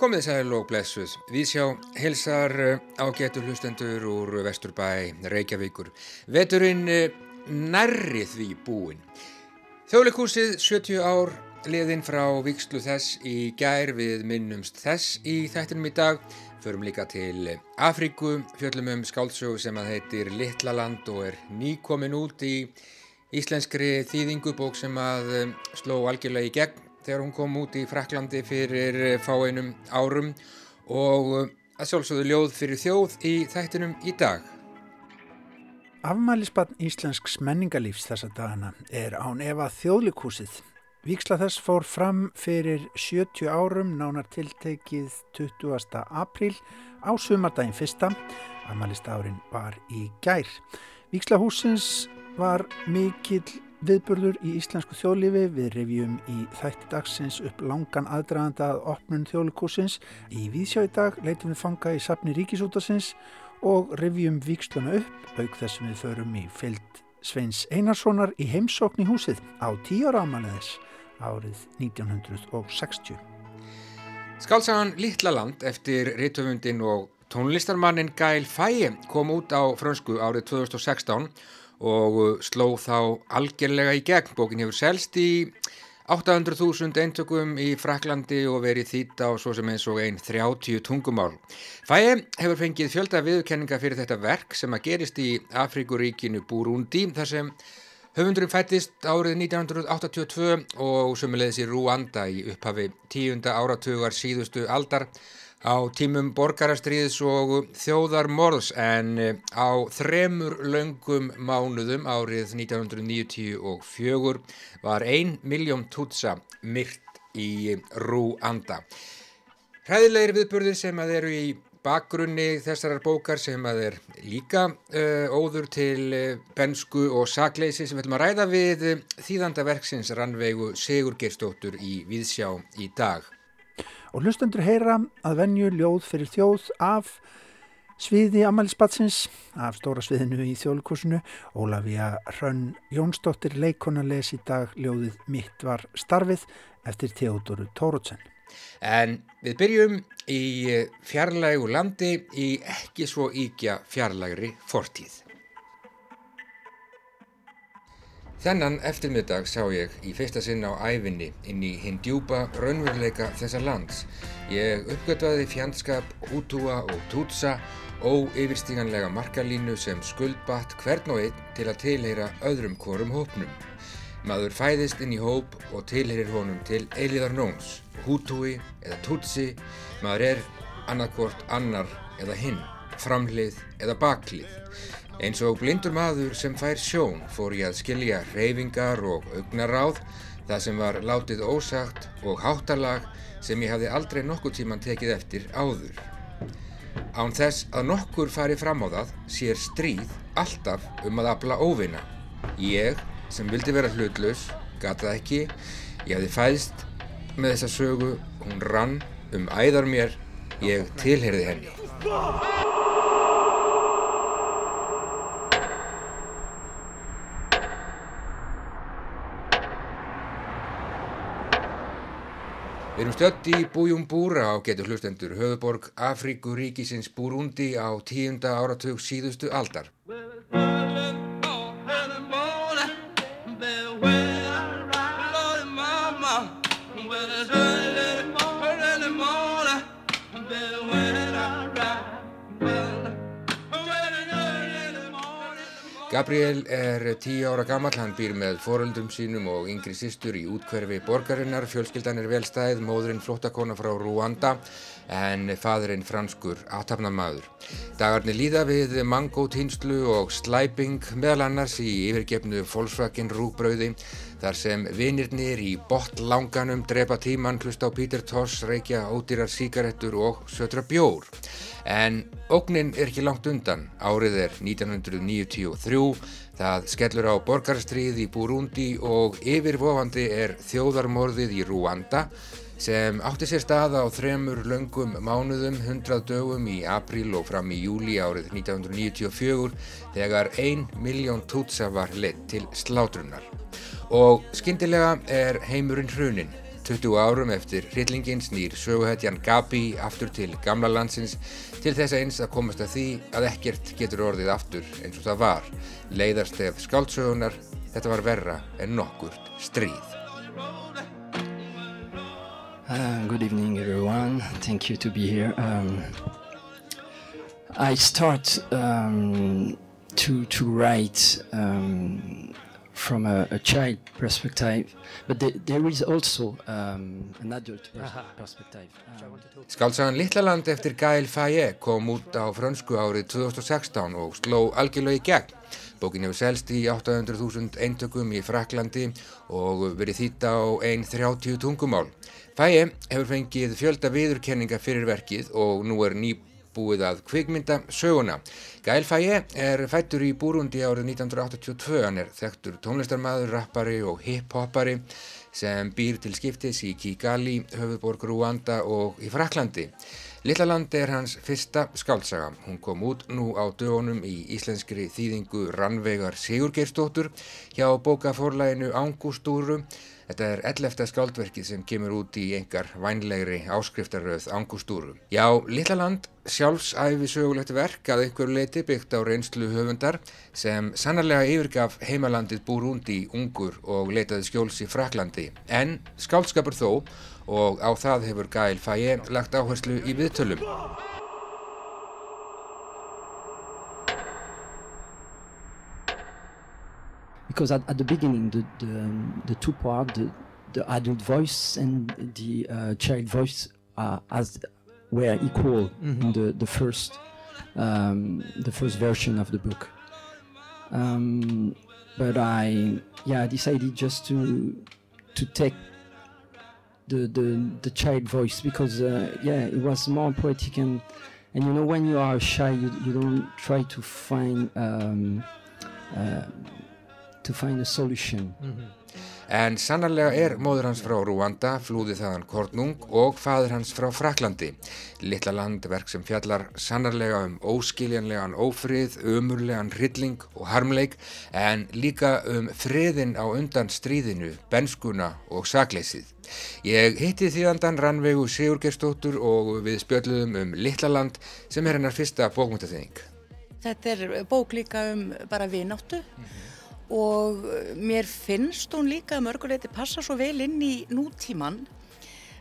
Komið sæl og blessuð. Við sjá helsar eh, ágætu hlustendur úr Vesturbæ, Reykjavíkur. Veturinn eh, nærri því búin. Þjóðleikúsið 70 ár liðinn frá vikslu þess í gær við minnumst þess í þættinum í dag. Förum líka til Afríku, fjöllum um skáldsögu sem að heitir Littlaland og er nýkomin út í íslenskri þýðingubók sem að eh, sló algjörlega í gegn þegar hún kom út í Fraklandi fyrir eh, fáeinum árum og eh, að sjálfsögðu ljóð fyrir þjóð í þættinum í dag. Afmælisbann Íslensks menningalífs þessa dagana er án Eva þjóðlikúsið. Víksla þess fór fram fyrir 70 árum, nánar tiltekið 20. apríl á sumardaginn fyrsta. Afmælistárin var í gær. Víksla húsins var mikill Viðburður í íslensku þjóðlifi við revjum í þætti dagsins upp langan aðdraðanda að opnun þjóðlikúsins. Í Víðsjá í dag leitum við fanga í sapni Ríkisútasins og revjum viksluna upp, auk þessum við förum í fyllt Sveins Einarssonar í heimsókn í húsið á tíara ámanniðis árið 1960. Skálsagan Littlaland eftir rítöfundin og tónlistarmannin Gail Faye kom út á frönsku árið 2016 og uh, sló þá algjörlega í gegn. Bókin hefur selst í 800.000 eintökum í Fraklandi og verið þýtt á svo sem eins og einn 30 tungumál. Fæi hefur fengið fjölda viðkenninga fyrir þetta verk sem að gerist í Afrikuríkinu Burundi þar sem höfundurinn fættist árið 1982 og sömulegðis í Rwanda í upphafi tíunda áratugar síðustu aldar á tímum borgarastriðs og þjóðarmorðs en eh, á þremur löngum mánuðum árið 1994 var ein miljón tutsa myrt í Rúanda. Hræðilegir viðburðir sem að eru í bakgrunni þessarar bókar sem að er líka uh, óður til uh, bensku og sakleysi sem við ætlum að ræða við uh, þýðandaverksins rannveigu Sigur Gerstóttur í Víðsjá í dag og hlustendur heyra að venju ljóð fyrir þjóð af sviði Amalisbatsins af stóra sviðinu í þjóðlikursinu Ólafía Hrönn Jónsdóttir leikona les í dag ljóðið Mitt var starfið eftir Theodoru Tórótsen En við byrjum í fjarlægu landi í ekki svo íkja fjarlægri fortíð Þennan eftirmiddag sá ég í fyrsta sinn á æfinni inn í hinn djúpa raunveruleika þessa lands. Ég uppgötvaði fjandskap, hútúa og tútsa og yfirstíganlega markalínu sem skuldbatt hvern og einn til að tilheyra öðrum korum hópnum. Maður fæðist inn í hóp og tilheyrir honum til eiliðar nóns. Hútúi eða tútsi, maður er annarkvort annar eða hinn, framhlið eða baklið. Eins og blindur maður sem fær sjón fór ég að skilja reyfingar og augnaráð, það sem var látið ósagt og háttalag sem ég hafði aldrei nokkur tíman tekið eftir áður. Án þess að nokkur fari fram á það sér stríð alltaf um að afla óvinna. Ég, sem vildi vera hlutlaus, gata ekki, ég hafði fæðst með þessa sögu, hún rann um æðar mér, ég tilherði henni. Við erum stött í Bújumbúra á getur hlustendur höfuborg Afríkuríkisins Búrundi á tíunda áratug síðustu aldar. Gabriel er tíu ára gammal, hann býr með foröldum sínum og yngri sýstur í útkverfi borgarinnar, fjölskyldan er velstæð, móðurinn flottakona frá Rwanda en fadurinn franskur aðtapnamaður. Dagarnir líða við mangó, tinslu og slæping meðal annars í yfirgefnu Volkswagen rúbröði þar sem vinirnir í botlanganum drepa tíman hlust á Peter Toss, reykja ódýrar síkarettur og sötra bjór. En ógnin er ekki langt undan, árið er 1993, það skellur á borgarstríð í Burundi og yfirvofandi er þjóðarmorðið í Rwanda sem átti sér staða á þremur löngum mánuðum, 100 dögum í apríl og fram í júli árið 1994 þegar 1 miljón tútsa var leitt til slátrunnar. Og skindilega er heimurinn hrunin. 20 árum eftir hryllingin snýr söguhetjan Gabi aftur til gamla landsins til þess eins að komast að því að ekkert getur orðið aftur eins og það var. Leiðarstef skáldsögunar, þetta var verra en nokkurt stríð. Uh, good evening everyone, thank you to be here. Um, I start um, to, to write um, from a, a, child perspective, but the, there is also um, an adult pers perspective. Um, Skálsagan Littlaland eftir Gael Faye kom út á frönsku árið 2016 og sló algjörlega í gegn. Bókin hefur selst í 800.000 eintökum í Fraklandi og verið þýtta á einn 30 tungumál. Faye hefur fengið fjölda viðurkenninga fyrir verkið og nú er ný búið að kvikmynda söguna. Gael Faye er fættur í Búrundi árið 1982, hann er þekktur tónlistarmadur, rappari og hip-hoppari sem býr til skiptis í Kigali, höfuðborg Rúanda og í Fraklandi. Lillaland er hans fyrsta skáltsaga. Hún kom út nú á dögunum í íslenskri þýðingu Rannvegar Sigurgeirstóttur hjá bókaforlæginu Ángústúru Þetta er ellefta skáldverkið sem kemur út í engar vænlegri áskriftaröð Angustúru. Já, Lillaland sjálfsæfi sögulegt verk að einhver leiti byggt á reynslu höfundar sem sannarlega yfirgaf heimalandið Búrúndi ungur og leitaði skjóls í Fraklandi. En skáldskapur þó og á það hefur Gael Faye lagt áherslu í viðtölum. Because at, at the beginning the the, um, the two part the, the adult voice and the uh, child voice uh, as were equal mm-hmm. in the the first um, the first version of the book um, but I yeah I decided just to to take the the, the child voice because uh, yeah it was more poetic and and you know when you are shy you, you don't try to find um, uh, to find a solution. Mm -hmm. En sannarlega er móður hans frá Rúanda, flúði þaðan Kornung og fadur hans frá Fraklandi. Littla landverk sem fjallar sannarlega um óskiljanlegan ófrið, umurlegan hrylling og harmleik en líka um friðin á undan stríðinu, benskuna og sakleysið. Ég hitti þýðandan Rannvegu Sigurgerstóttur og við spjöldluðum um Littla land sem er hennar fyrsta bókmyndaþeying. Þetta er bók líka um bara vináttu. Mm -hmm og mér finnst hún líka mörguleiti passa svo vel inn í nútíman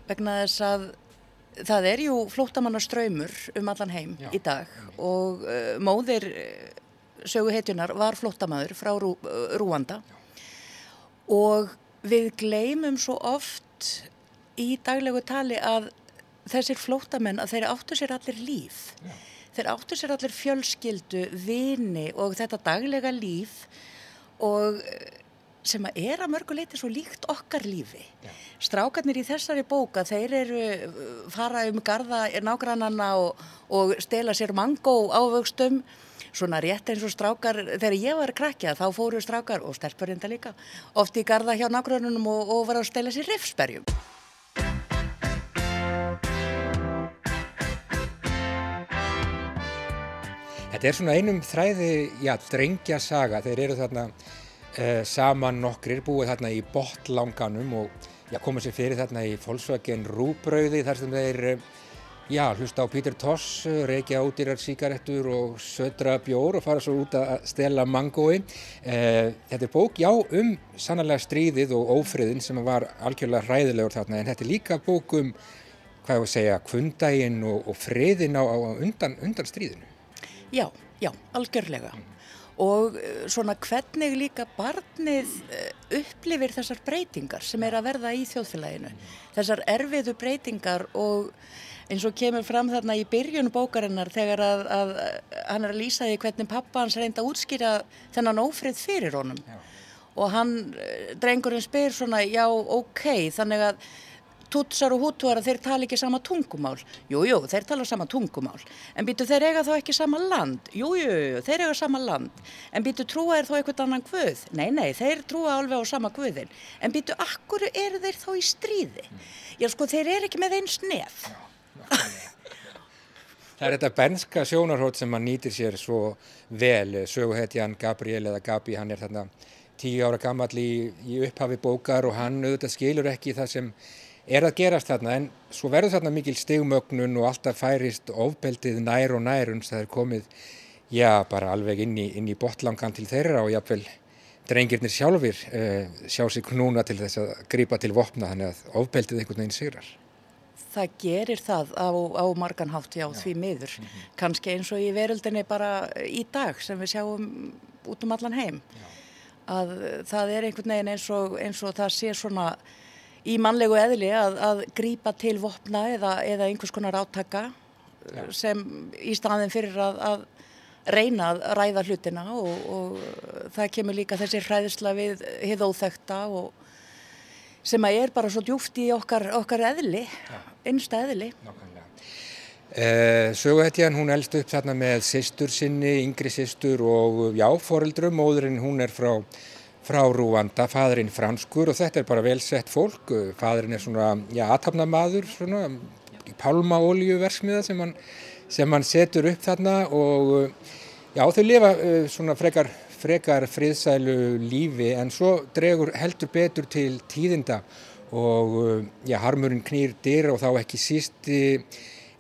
vegna þess að það er jú flóttamannaströymur um allan heim Já. í dag og uh, móðir uh, söguhetjunar var flóttamaður frá Rú, Rúanda Já. og við gleymum svo oft í daglegu tali að þessir flóttamenn að þeir áttu sér allir líf Já. þeir áttu sér allir fjölskyldu, vini og þetta daglega líf og eh, sem að er að mörguleiti svo líkt okkar lífi. Já. Strákarnir í þessari bóka, þeir eru eh, fara um garda nágrannanna og, og stela sér mangó ávöxtum, svona rétt eins og strákar, þegar ég var krakja þá fóru strákar, og stelpurinda líka, oft í garda hjá nágrannunum og, og var að stela sér rifsberjum. Þetta er svona einum þræði, já, drengja saga, þeir eru þarna eh, saman nokkrir búið þarna í botlanganum og já, komið sér fyrir þarna í Volkswagen rúbrauði þar sem þeir eh, já, hlusta á Peter Toss, reykja útýrar síkarettur og södra bjór og fara svo út að stela mangói. Eh, þetta er bók, já, um sannlega stríðið og ófriðin sem var algjörlega hræðilegur þarna en þetta er líka bók um, hvað ég voru að segja, kvundægin og, og friðin á, á undan, undan stríðinu. Já, já, algjörlega. Mm og eh, svona hvernig líka barnið eh, upplifir þessar breytingar sem er að verða í þjóðfélaginu. Þessar erfiðu breytingar og eins og kemur fram þarna í byrjun bókarinnar þegar að, að hann er að lýsa því hvernig pappa hans reynda að útskýra þennan ófrið fyrir honum. Já. Og hann, eh, drengurinn spyr svona, já ok, þannig að tutsar og hútuara þeir tala ekki sama tungumál. Jújú, jú, þeir tala sama tungumál. En býtu þeir eiga þá ekki sama land? Jújú, jú, þeir eiga sama land. En býtu trúa er þá eitthvað annan guð? Nei, nei, þeir trúa alveg á sama guðin en býtu, akkur eru þeir þá í stríði? Já, sko, þeir eru ekki með eins nef Það er þetta benska sjónarhótt sem mann nýtir sér svo vel. Söguhetjan Gabriel eða Gabi, hann er þarna tíu ára gammal í, í upphafi bókar og hann auðvitað skilur ekki það sem er að gerast þarna en svo verður þarna mikil stigmögnun og alltaf færist ofbeldið nær og nær uns það er komið, já, bara alveg inn í, inn í botlangan til þeirra og jáfnvel drengirnir sjálfur uh, sjá sig knúna til þess að grípa til vopna þannig að ofbeldið einhvern veginn sigrar. Það gerir það á, á marganhátt, já, já, því miður. Mm -hmm. Kanski eins og í veröldinni bara í dag sem við sjáum út um allan heim. Já. Að það er einhvern veginn eins og, eins og það sé svona í mannlegu eðli að, að grípa til vopna eða, eða einhvers konar átaka Já. sem í staðin fyrir að, að reyna að ræða hlutina og, og það kemur líka þessi hræðisla við hið óþekta og sem að er bara svo djúft í okkar, okkar eðli, einsta eðli. Eh, Söguhetjan hún elst upp þarna með sýstur sinni, yngri sýstur og já, foreldrum, móðurinn hún er frá frá Rúanda, fadurinn franskur og þetta er bara vel sett fólk, fadurinn er svona, já, aðtapnamaður svona, í pálmaoljuversmiða sem hann, sem hann setur upp þarna og já, þau lifa uh, svona frekar, frekar friðsælu lífi en svo dregur heldur betur til tíðinda og já, harmurinn knýr dyr og þá ekki síst í,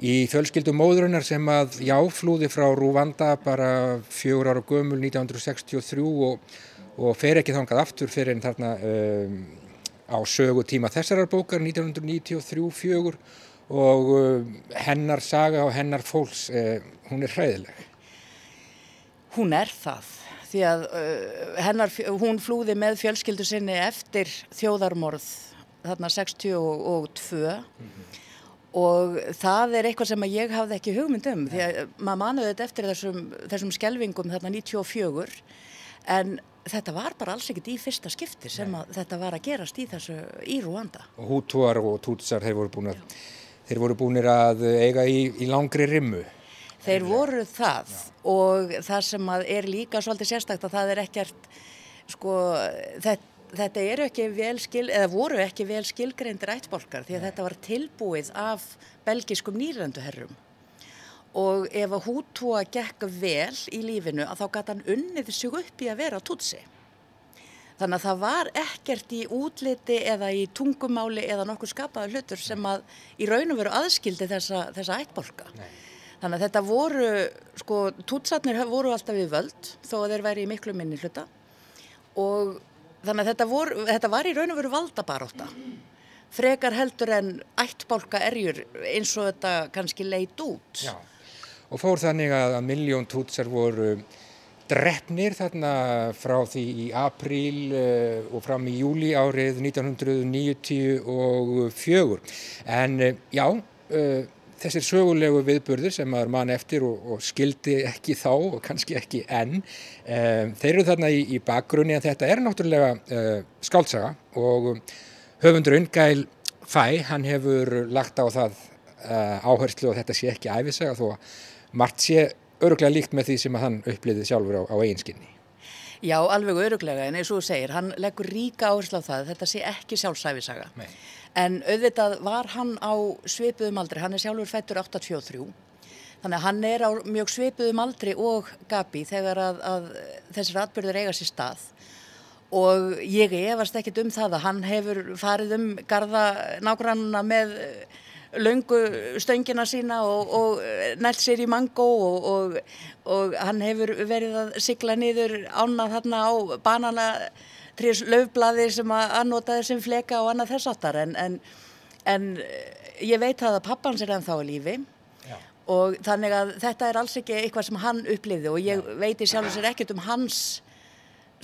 í fjölskyldum móðurinnar sem að já, flúði frá Rúanda bara fjögur ára gömul 1963 og og fer ekki þangað aftur fyrir en þarna um, á sögu tíma þessarar bókar 1993-4 og um, hennar saga og hennar fólks, uh, hún er hræðileg. Hún er það því að uh, hennar, hún flúði með fjölskyldu sinni eftir þjóðarmorð þarna 62 mm -hmm. og það er eitthvað sem ég hafði ekki hugmynd um því að maður manuði þetta eftir þessum, þessum skelvingum þarna 94 en þetta var bara alls ekkert í fyrsta skipti sem þetta var að gerast í þessu í Rúanda. Og hútúar og tútsar þeir voru búin að, þeir voru búinir að eiga í, í langri rimmu. Þeir voru það Já. og það sem er líka svolítið sérstakt að það er ekkert sko þetta Þetta eru ekki vel skil, eða voru ekki vel skilgreindir ættbolkar því að Nei. þetta var tilbúið af belgiskum nýrönduherrum og ef að hútúa gekk vel í lífinu að þá gæti hann unnið sig upp í að vera tutsi. Þannig að það var ekkert í útliti eða í tungumáli eða nokkur skapaða hlutur sem að í raun og veru aðskildi þessa, þessa ættbolka. Nei. Þannig að þetta voru, sko, tutsatnir voru alltaf við völd þó að þeir væri í miklu minni hluta og þannig að þetta, voru, þetta var í raun og veru valdabaróta. Frekar heldur en ættbolka erjur eins og þetta kannski leit út. Já og fór þannig að, miljón tútsar voru drefnir þarna frá því í apríl uh, og fram í júli árið 1994 en uh, já uh, þessir sögulegu viðburðir sem maður mann eftir og, og skildi ekki þá og kannski ekki enn þeir eru þarna í, í bakgrunni. En þetta er náttúrulega skáltsaga og höfundur Ungæl Fæ hann hefur lagt á það áherslu og þetta sé ekki æfisaga þó að margt sé öruglega líkt með því sem hann uppliðið sjálfur á, á eiginskinni. Já, alveg öruglega en eins og þú segir, hann leggur ríka áherslu á það, þetta sé ekki sjálfsæfisaga. Nei. En auðvitað var hann á sveipuðum aldri, hann er sjálfur fættur 823, þannig að hann er á mjög sveipuðum aldri og Gabi þegar að, að þessir atbyrður eiga sér stað og ég efast ekkit um það að hann hefur farið um garda nágrannuna með laungu stöngina sína og, og nælt sér í mangó og, og, og hann hefur verið að sigla niður ánað þarna á banana trís löfblaði sem að annotaði sem fleka og annað þess áttar en, en, en ég veit að pappans er ennþá í lífi Já. og þannig að þetta er alls ekki eitthvað sem hann upplifði og ég Já. veit í sjálf og sér ekkert um hans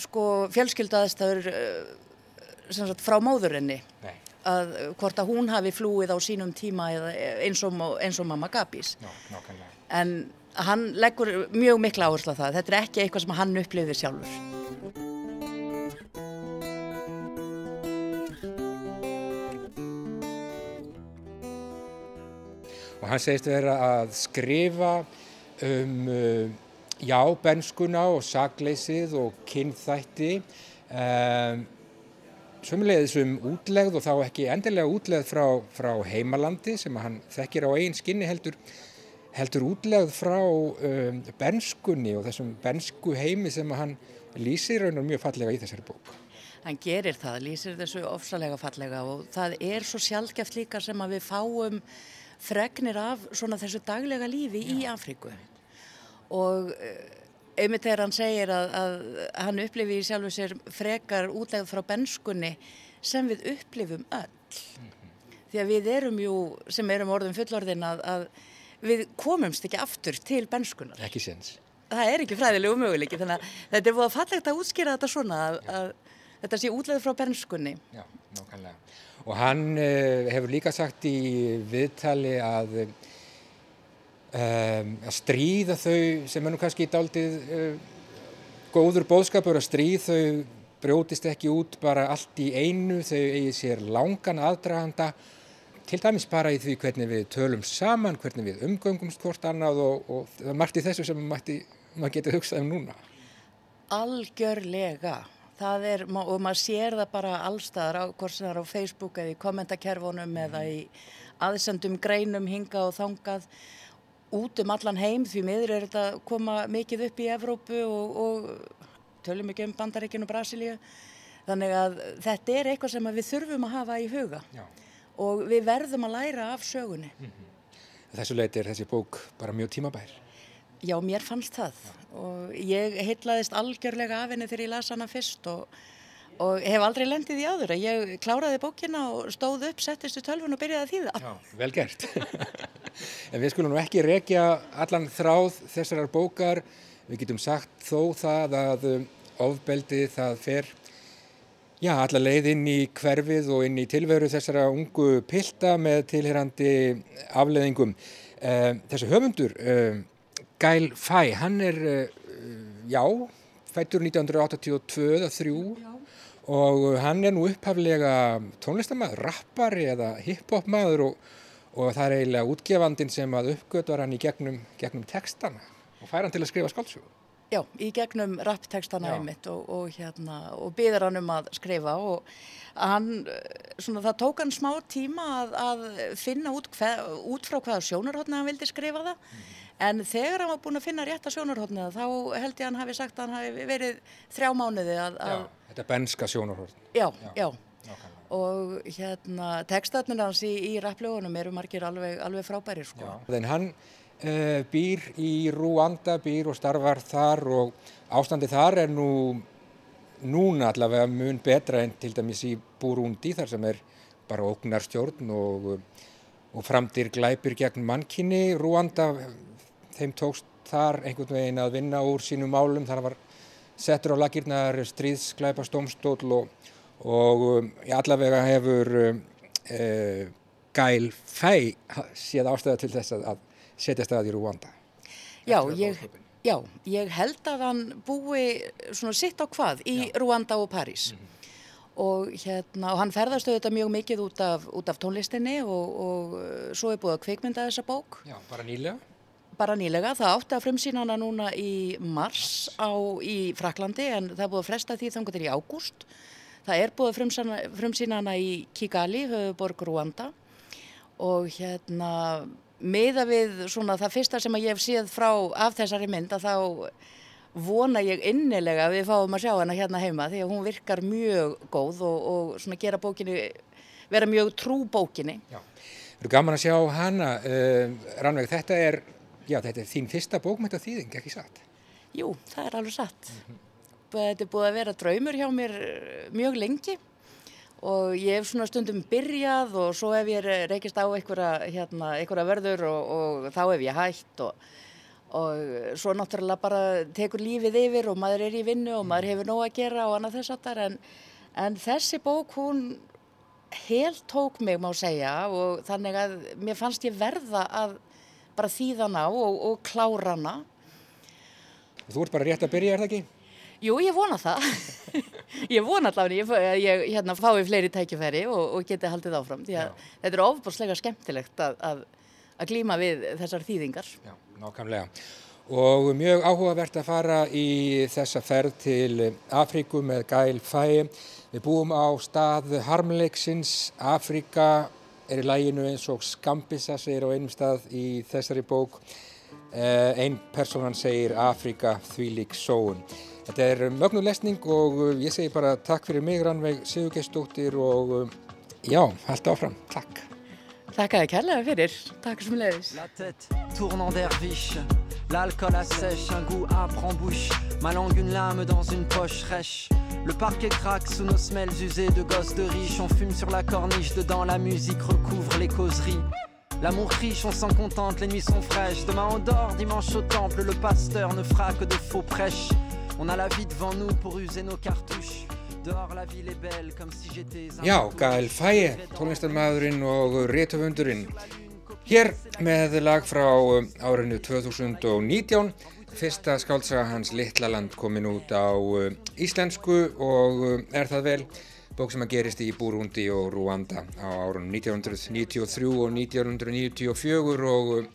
sko fjölskyldaðistöður eh, frá móðurinni Nei að hvort að hún hafi flúið á sínum tíma eins og, eins og mamma Gabís. En hann leggur mjög mikla áherslu á það. Þetta er ekki eitthvað sem hann upplifir sjálfur. Og hann segist vera að skrifa um uh, já, benskuna og sagleysið og kynþætti um Sumulegðis um útlegð og þá ekki endilega útlegð frá, frá heimalandi sem hann þekkir á eigin skinni heldur, heldur útlegð frá um, benskunni og þessum bensku heimi sem hann lýsir raun og mjög fallega í þessari bók. Hann gerir það, lýsir þessu ofsalega fallega og það er svo sjálfgeft líka sem að við fáum fregnir af svona þessu daglega lífi Já. í Afríku og einmitt þegar hann segir að, að hann upplifi í sjálfu sér frekar útlegð frá benskunni sem við upplifum öll. Mm -hmm. Því að við erum jú, sem erum orðum fullorðin að, að við komumst ekki aftur til benskunar. Ekki séns. Það er ekki fræðilegu möguleiki þannig að þetta er búið að fallegt að útskýra þetta svona að, að þetta sé útlegð frá benskunni. Já, nákvæmlega. Og hann uh, hefur líka sagt í viðtali að, um, að stríða þau sem er nú kannski daldið uh, góður bóðskapur að stríð þau brjótist ekki út bara allt í einu, þau eigi sér langan aðdraganda, til dæmis bara í því hvernig við tölum saman, hvernig við umgöngumst hvort annað og, og það er margt í þessu sem maður getur hugsað um núna. Algjörlega, það er, og maður sér það bara allstaðar hvort sem það er á Facebook eða í kommentakerfunum mm. eða í aðsendum greinum hinga og þangað út um allan heim því miður er þetta koma mikið upp í Evrópu og, og tölum ekki um Bandaríkinu og Brasilíu þannig að þetta er eitthvað sem við þurfum að hafa í huga Já. og við verðum að læra af sögunni mm -hmm. Þessu leiti er þessi bók bara mjög tímabær Já, mér fannst það Já. og ég heitlaðist algjörlega af henni þegar ég las hana fyrst og, og hef aldrei lendið í áður ég kláraði bókina og stóð upp settist í tölvun og byrjaði að þýða Já, vel gert En við skulum nú ekki rekja allan þráð þessarar bókar við getum sagt þó það að um, ofbeldið það fer já, alla leið inn í hverfið og inn í tilveru þessara ungu pilda með tilherandi afleðingum. Uh, þessi höfundur, uh, Gail Fay, hann er, uh, já, fættur 1982 eða 3 og hann er nú upphaflega tónlistamæður, rappari eða hip-hop-maður og, og það er eiginlega útgefandin sem að uppgötvar hann í gegnum, gegnum textana og fær hann til að skrifa skáldsögu. Já, í gegnum rapptekstana einmitt og, og, hérna, og byður hann um að skrifa og hann, svona það tók hann smá tíma að, að finna út, hver, út frá hvaða sjónarhóttni hann vildi skrifa það mm. en þegar hann var búin að finna rétt að sjónarhóttni þá held ég að hann hafi sagt að hann hafi verið þrjá mánuði að... að já, þetta er benska sjónarhóttni. Já, já. já. Og hérna, tekstarnir hans í, í rapplögunum eru margir alveg, alveg frábæri sko. Þannig hann uh, býr í Rúanda, býr og starfar þar og ástandi þar er nú núna allavega mun betra en til dæmis í Burundi þar sem er bara ógnarstjórn og, og framtir glæpir gegn mannkynni. Rúanda, þeim tókst þar einhvern veginn að vinna úr sínum málum, þar var settur á lakirnar stríðsglæpa stómstól og, og um, allavega hefur um, uh, Gæl Fæ séð ástæða til þess að, að setja stað í Rúanda. Já, ég, já, ég held að hann búi svona sitt á hvað í já. Rúanda og París mm -hmm. og, hérna, og hann ferðast auðvitað mjög mikið út af, út af tónlistinni og, og uh, svo er búið að kveikmynda þessa bók. Já, bara nýlega? Bara nýlega, það átti að frumsýna hana núna í mars á, í Fraklandi en það búið að fresta því þetta er í ágúst. Það er búið að frumsýna hana í Kigali, höfuborg Rúanda og hérna miða við svona það fyrsta sem ég hef séð frá af þessari mynd að þá vona ég innilega að við fáum að sjá hana hérna heima því að hún virkar mjög góð og, og svona gera bókinni, vera mjög trú bókinni. Já, þú eru gaman að sjá hana, uh, Rannveig, þetta er, já þetta er þín fyrsta bókmænta þýðing, ekki satt? Jú, það er alveg satt. Mm -hmm. Þetta er búið að vera draumur hjá mér mjög lengi og ég hef svona stundum byrjað og svo hef ég reykist á einhverja, hérna, einhverja verður og, og þá hef ég hægt og, og svo náttúrulega bara tekur lífið yfir og maður er í vinnu og maður hefur nóg að gera og annað þess aftar en, en þessi bók hún helt tók mig má segja og þannig að mér fannst ég verða að bara þýðan á og, og klára hana. Þú ert bara rétt að byrja er það ekki? Jú, ég vona það. ég vona allavega að ég hérna, fái fleiri tækifæri og, og geti haldið áfram. Því að þetta er ofbúrslega skemmtilegt að, að, að glíma við þessar þýðingar. Já, nákvæmlega. Og mjög áhugavert að fara í þessa ferð til Afríku með Gail Faye. Við búum á stað harmleiksins. Afríka er í læginu eins og Skambissa segir á einum stað í þessari bók. Uh, Einn personan segir Afrika þvílík sóun. Þetta er mögnu lesning og uh, ég segi bara takk fyrir mig Rannveig Sigurgeistóttir og já, held áfram. Takk. Takk að þið kærlega fyrir. Takk sem leiðis. La tête tourne en derviche, l'alcool assèche, un goût âpre en bouche, ma langue une lame dans une poche rêche. Le parquet craque sous nos semelles usées de gosses de riches, on fume sur la corniche, dedans la musique recouvre les causeries. L'amour riche, on s'en contente, les nuits sont fraîches. Demain on dort, dimanche au temple, le pasteur ne fera que de faux prêches. On a la vie devant nous pour user nos cartouches. Dehors la ville est belle, comme si j'étais un Já, Gael Fæe, tónlistarmadurinn og réttöfundurinn. Hér með lag frá um, árinu 2019, fyrsta skáltsaga hans Littlaland komin út á um, íslensku og um, er það vel bók sem að gerist í Burundi og Rwanda á árunum 1993 og 1994 og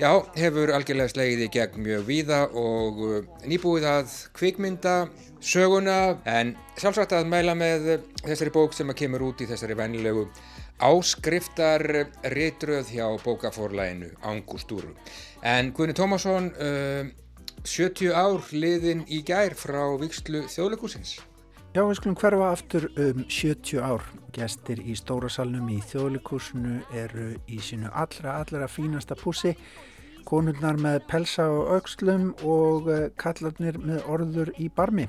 já, hefur algjörlega slegið í gegn mjög víða og um, nýbúið að kvikmynda söguna en sjálfsagt að mæla með þessari bók sem að kemur út í þessari venilegu áskriftar ritröð hjá bókaforlæginu Angustúru. En Guðni Tómasson, uh, 70 ár liðin í gær frá Víkslu þjóðleikúsins. Já, við skulum hverfa aftur um 70 ár. Gestir í stóra salnum í þjóðleikúsinu eru í sínu allra, allra fínasta pússi. Konurnar með pelsa og aukslum og eh, kallarnir með orður í barmi.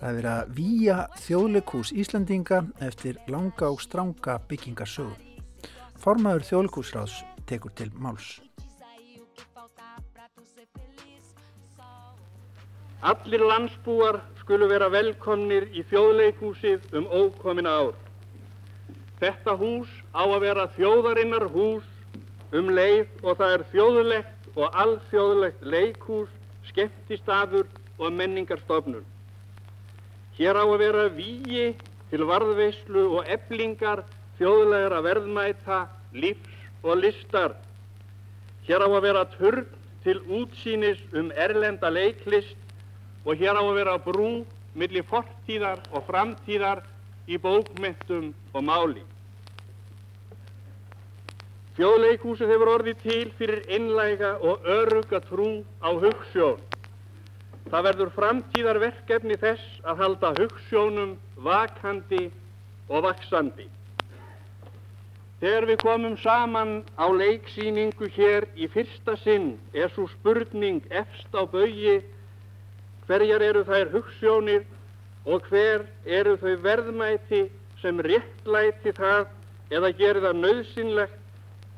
Það er verið að výja þjóðleikús Íslandinga eftir langa og stranga byggingarsögu. Formaður þjóðleikúsráðs tekur til máls. Allir landsbúar skulu vera velkomnir í þjóðleikúsið um ókomin ár. Þetta hús á að vera þjóðarinnar hús um leið og það er þjóðlegt og alþjóðlegt leikhús, skemmtistaður og menningarstofnun. Hér á að vera víi til varðveislu og eblingar þjóðlegra verðmæta, lífs og listar. Hér á að vera turn til útsýnis um erlenda leiklist og hér á að vera brú millir fortíðar og framtíðar í bókmentum og máli. Þjóðleikhúsið hefur orðið til fyrir innlæga og öruga trú á hugssjón. Það verður framtíðarverkefni þess að halda hugssjónum vakandi og vaksandi. Þegar við komum saman á leiksýningu hér í fyrsta sinn er svo spurning efst á baui hverjar eru þær hugssjónir og hver eru þau verðmæti sem réttlæti það eða gerir það nöðsynlegt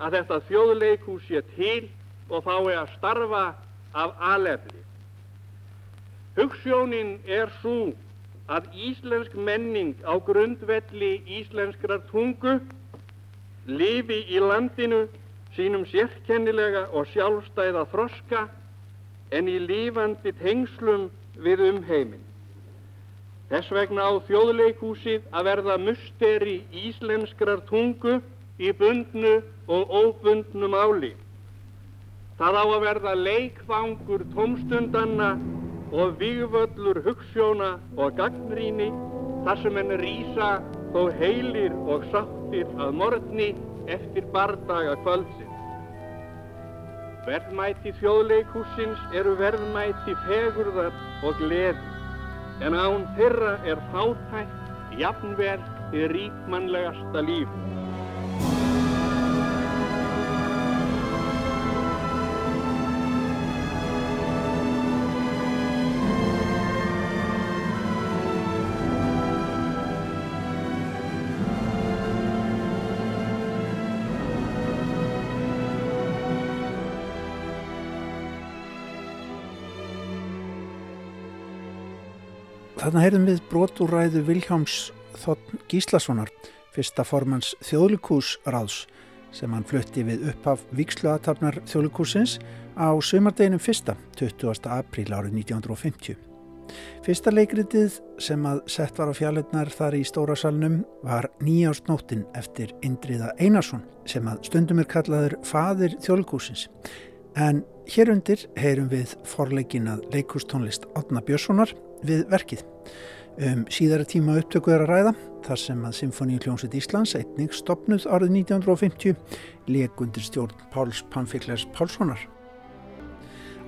að þetta þjóðleikús sé til og fái að starfa af alefli. Hugssjónin er svo að íslensk menning á grundvelli íslenskrar tungu lifi í landinu sínum sérkennilega og sjálfstæða þroska en í lífandi tengslum við umheiminn. Þess vegna á þjóðleikúsið að verða musteri íslenskrar tungu í bundnu og óbundnu máli. Það á að verða leikvangur tómstundanna og vigvöllur hugssjóna og gagnrýni þar sem henn rýsa þó heilir og sáttir að morgni eftir bardaga kvöldsins. Verðmæti þjóðleikúsins eru verðmæti fegurðar og gleði, en án þeirra er fátækt jafnvel í ríkmannlegasta líf. Þarna heyrðum við brotúræðu Viljáms Þotn Gíslasonar, fyrsta formans þjóðlikúsráðs sem hann flutti við upphaf Víksluatabnar þjóðlikúsins á sömardeginum fyrsta, 20. apríl árið 1950. Fyrsta leikritið sem að sett var á fjalletnar þar í Stórasalnum var nýjástnóttin eftir Indriða Einarsson sem að stundum er kallaður fadir þjóðlikúsins. En hér undir heyrum við forleikin að leikústónlist Otna Björnssonar við verkið. Um síðara tíma upptöku er að ræða þar sem að Symfóníu Kljónsveit Íslands einnig stopnuð árið 1950 leikundir stjórn Páls Pamfiklers Pálssonar.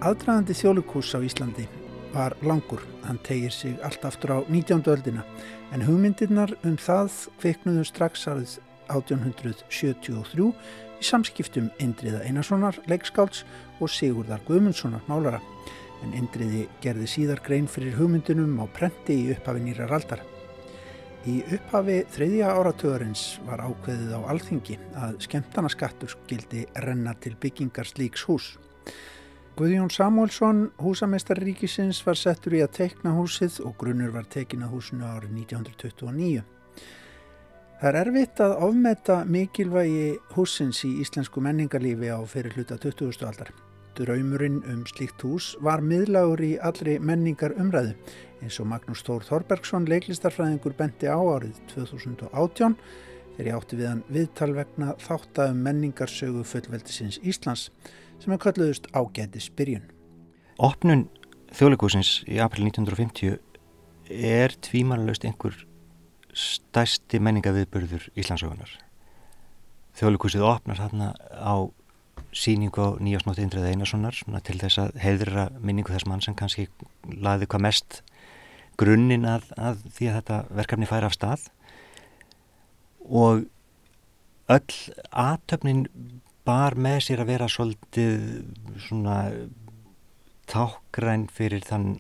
Aðdraðandi þjólikús á Íslandi var langur, hann tegir sig allt aftur á 19. öldina en hugmyndirnar um það kveiknuðu strax árið 1873 í samskiptum Indriða Einarssonar, leikskálds og Sigurðar Guðmundssonar, málara. En Indriði gerði síðar grein fyrir hugmyndunum á prenti í upphafi nýrar aldar. Í upphafi þriðja áratöðurins var ákveðið á alþingi að skemmtana skattur skildi renna til byggingar slíks hús. Guðjón Samuelsson, húsameistar ríkisins, var settur í að tekna húsið og grunnur var tekin að húsinu árið 1929. Það er erfitt að ofmeta mikilvægi húsins í íslensku menningarlífi á fyrir hluta 20. aldar. Draumurinn um slíkt hús var miðlagur í allri menningar umræðu eins og Magnús Þór Þorbergsson leiklistarfræðingur bendi á árið 2018 þegar ég átti við hann viðtal vegna þáttaðum menningarsögu fullveldisins Íslands sem er kalluðust ágæti spyrjun. Opnun þjóðleikúsins í april 1950 er tvímanlaust einhver stæsti menningaviðbörður Íslandsögunar. Þjóðleikúsið opnar þarna á síningu á nýjásnótt Indrið Einarssonar til þess að heiðra minningu þess mann sem kannski laði hvað mest grunninn að, að því að þetta verkefni færi af stað og öll aðtöfnin bar með sér að vera svolítið svona tákgræn fyrir þann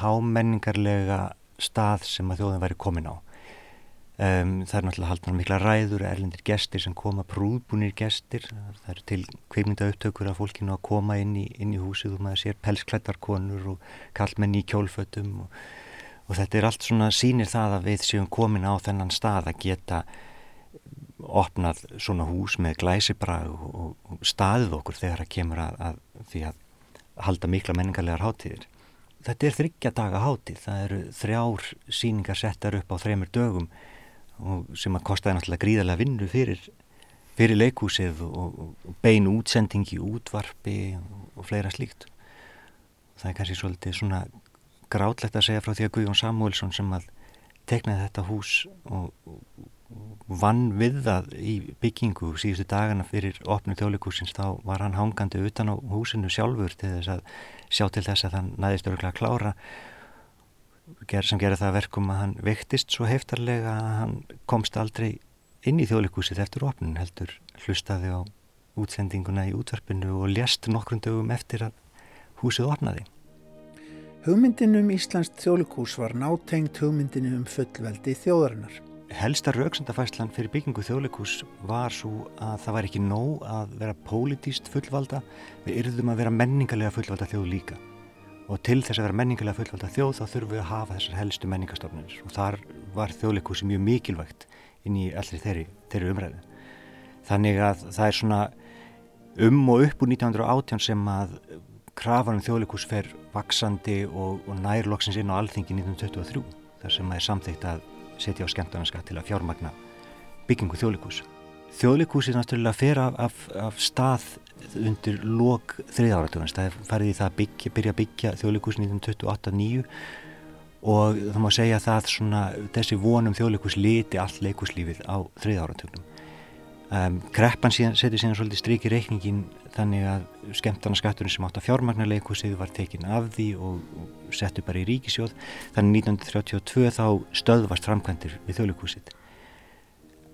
hámenningarlega stað sem að þjóðin væri komin á. Um, það er náttúrulega haldnar mikla ræður, erlendir gestir sem koma, prúðbúnir gestir, það eru til kveimnda upptökur af fólkinu að koma inn í, inn í húsið og maður sér pelsklættarkonur og kallmenn í kjólfötum og, og þetta er allt svona sínir það að við séum komin á þennan stað að geta opnað svona hús með glæsibrag og, og staðið okkur þegar það kemur að, að því að halda mikla menningarlegar hátíðir. Þetta er þryggja daga hátíð, það eru þrjár síningar settar upp á þreymur dögum sem að kostaði náttúrulega gríðarlega vinnu fyrir, fyrir leikúsið og, og beinu útsendingi, útvarpi og, og fleira slíkt. Það er kannski svolítið svona grátlegt að segja frá því að Guðjón Samuelsson sem að teknaði þetta hús og vann við það í byggingu síðustu dagana fyrir opnu þjóðleikúsins þá var hann hangandi utan á húsinu sjálfur til þess að sjá til þess að hann næðist örgulega að klára sem gera það verkum að hann vektist svo heftarlega að hann komst aldrei inn í þjóðleikúsið eftir opnun heldur hlustaði á útsendinguna í útverfinu og lést nokkrum dögum eftir að húsið opnaði. Hugmyndinum Íslands þjóðleikús var nátengt hugmyndinum um fullveldi þjóðarinnar. Helsta rauksendafæslan fyrir byggingu þjóðleikús var svo að það var ekki nóg að vera pólitíst fullvalda, við yrðum að vera menningarlega fullvalda þjóð líka. Og til þess að vera menningarlega fullvalda þjóð þá þurfum við að hafa þessar helstu menningarstofnir og þar var þjóðleikúsi mjög mikilvægt inn í allir þeirri, þeirri umræðu. Þannig að það er svona um og upp úr 1918 sem að krafanum þjóðleikús fer vaksandi og, og nærloksins inn á alþingi 1923 þar sem að er samþýgt að setja á skemmtarnarskatt til að fjármagna byggingu þjóðleikús. Þjóðleikúsið náttúrulega fer af, af, af stað undir lok þriðáratugans. Það farið í það að byggja, byrja að byggja þjóðleikús 1928-9 og það má segja það svona þessi vonum þjóðleikús liti allt leikúslífið á þriðáratugnum. Um, kreppan setur síðan svolítið stryk í reikningin þannig að skemmtarnarskatturinn sem átt að fjármagna leikúsið var tekin af því og, og settu bara í ríkisjóð þannig 1932 þá stöðvast framkvæmdir við þjóðleikúsið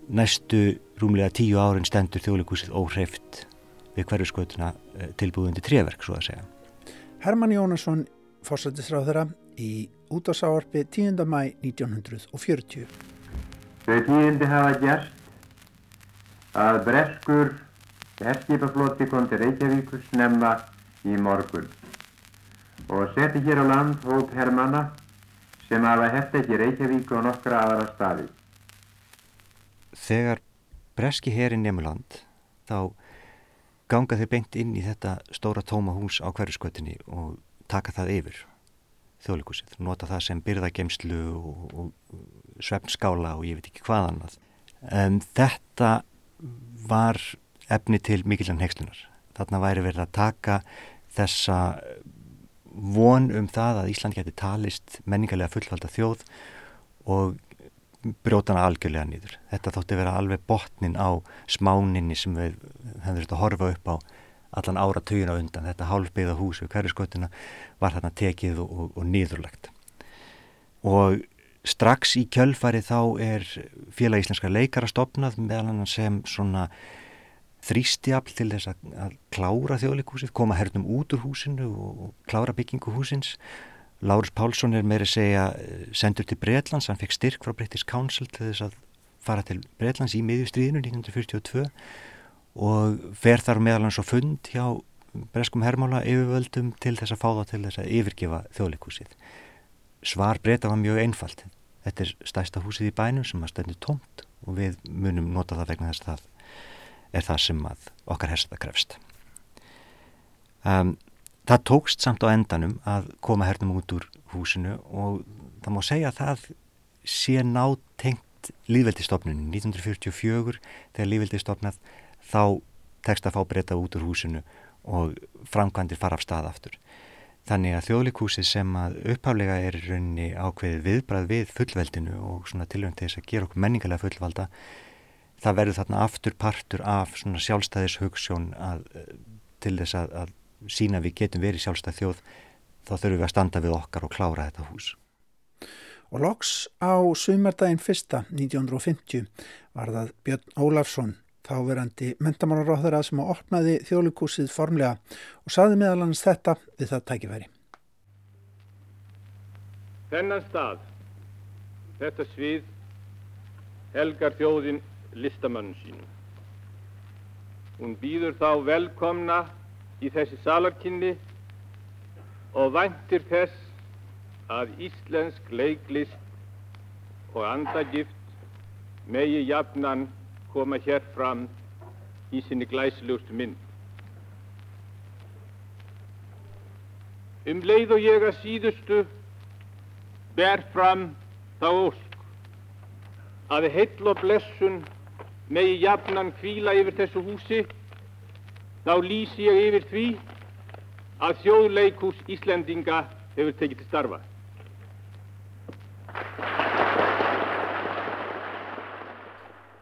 næstu rúmlega tíu árin stendur þjóðleikúsið óhreift við hverju skotuna eh, tilbúðundi treverk svo að segja Herman Jónasson fórsættisráð þeirra í útásáarpi 10. mæ 1940 Þau tíundi hafa gerst að breskur herskipafloti kom til Reykjavíkur snemma í morgun og seti hér á land hóp herrmanna sem hafa hefði ekki Reykjavík og nokkra aðra staði. Þegar breski herin nefnuland þá ganga þeir beint inn í þetta stóra tóma hús á hverjuskötinni og taka það yfir þjóðleikusið, nota það sem byrðagemslu og, og svefnskála og ég veit ekki hvað annað. En þetta var efni til mikilvæg nexlunar. Þarna væri verið að taka þessa von um það að Ísland geti talist menningarlega fullvalda þjóð og brjótana algjörlega nýður. Þetta þótti vera alveg botnin á smáninni sem við hefum verið að horfa upp á allan ára tögin á undan. Þetta hálfbyggða hús við hverjuskotuna var þarna tekið og, og, og nýðurlegt. Og strax í kjölfari þá er félag íslenska leikara stopnað meðal hann sem svona þrýstjafl til þess að, að klára þjóðleikúsið, koma hernum út úr húsinu og klára byggingu húsins. Lárus Pálsson er meiri segja eh, sendur til Breitlands, hann fekk styrk frá British Council til þess að fara til Breitlands í miðjustriðinu 1942 og fer þar meðal hans á fund hjá breskum hermála yfirvöldum til þess að fá það til þess að yfirgefa þjóðleikúsið. Svar breyta var mjög einfalt. Þetta er stæsta húsið í bænum sem að stöndu tómt og við munum nota það vegna þess að það er það sem að okkar hersata krefst. Um, það tókst samt á endanum að koma hernum út úr húsinu og það má segja að það sé nátengt líðveldistofnun 1944 þegar líðveldistofnað þá tekst að fá breyta út úr húsinu og framkvæmdir fara af stað aftur. Þannig að þjóðlikúsið sem að upphálega er raunni ákveðið viðbrað við fullveldinu og svona tilvægum til þess að gera okkur menningarlega fullvalda það verður þarna aftur partur af svona sjálfstæðis hugssjón að, til þess að, að sína við getum verið sjálfstæð þjóð þá þurfum við að standa við okkar og klára þetta hús. Og loks á sumardaginn fyrsta 1950 var það Björn Ólafsson þáverandi mentamálaráður að sem að opnaði þjóðlíkúsið formlega og saði meðal hans þetta við það tækifæri. Þennan stað, þetta svið, helgar þjóðin listamann sínum. Hún býður þá velkomna í þessi salarkynni og væntir þess að íslensk leiklist og andagift megi jafnan koma hér fram í sinni glæsilegustu mynd. Um leið og ég að síðustu ber fram þá ósk að heill og blessun megi jafnan kvíla yfir þessu húsi, þá lýsi ég yfir því að þjóðleikús Íslendinga hefur tekið til starfa.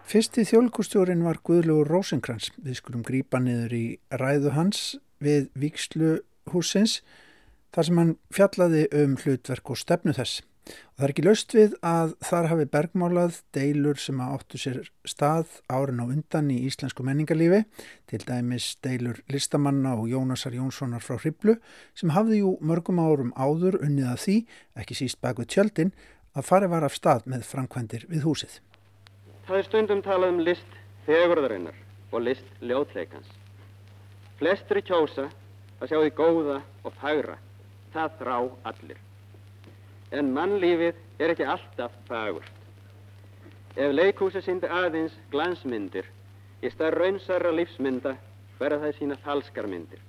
Fyrsti þjóðleikústjórin var Guðlugur Rósenkrans. Við skulum grípa niður í ræðu hans við Víksluhúsins þar sem hann fjallaði um hlutverk og stefnu þess. Og það er ekki löst við að þar hafi bergmálað deilur sem áttu sér stað árin á undan í íslensku menningarlífi, til dæmis deilur listamanna og Jónasar Jónssonar frá Hriblu sem hafði jú mörgum árum áður unnið að því, ekki síst bak við tjöldin, að fari var af stað með framkvæmdir við húsið. Það er stundum talað um list þegurðarinnar og list ljótleikans. Flestri kjósa að sjá því góða og færa, það þrá allir en mannlífið er ekki alltaf fagurt. Ef leikhúsi síndi aðeins glansmyndir í stað raunsarra lífsmynda verða það sína falskarmyndir.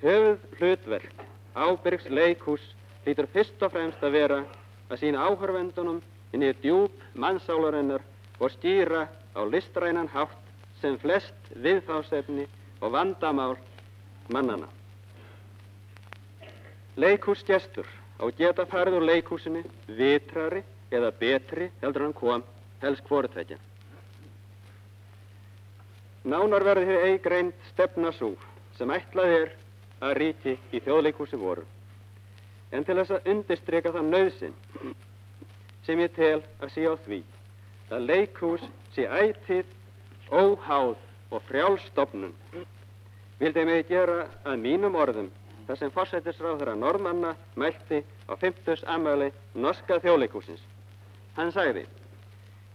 Höfuð hlutverk ábyrgs leikhús lítur fyrst og fremst að vera að sína áhörvendunum inn í djúb mannsálarinnar og stýra á listrænan hátt sem flest viðfásefni og vandamál mannana. Leikhúsgestur á geta farið úr leikúsinu vitrari eða betri heldur hann kom helst hvortvekja. Nánar verði hér eig reynd stefna svo sem ætlað er að ríti í þjóðleikúsi voru. En til þess að undistreka það nöðsin sem ég tel að sé á því að leikús sé ætið, óháð og frjálstofnun vildi mig gera að mínum orðum þar sem fórsættisráður að norðmanna mælti á 50. amöli norska þjóðleikúsins. Hann sagði,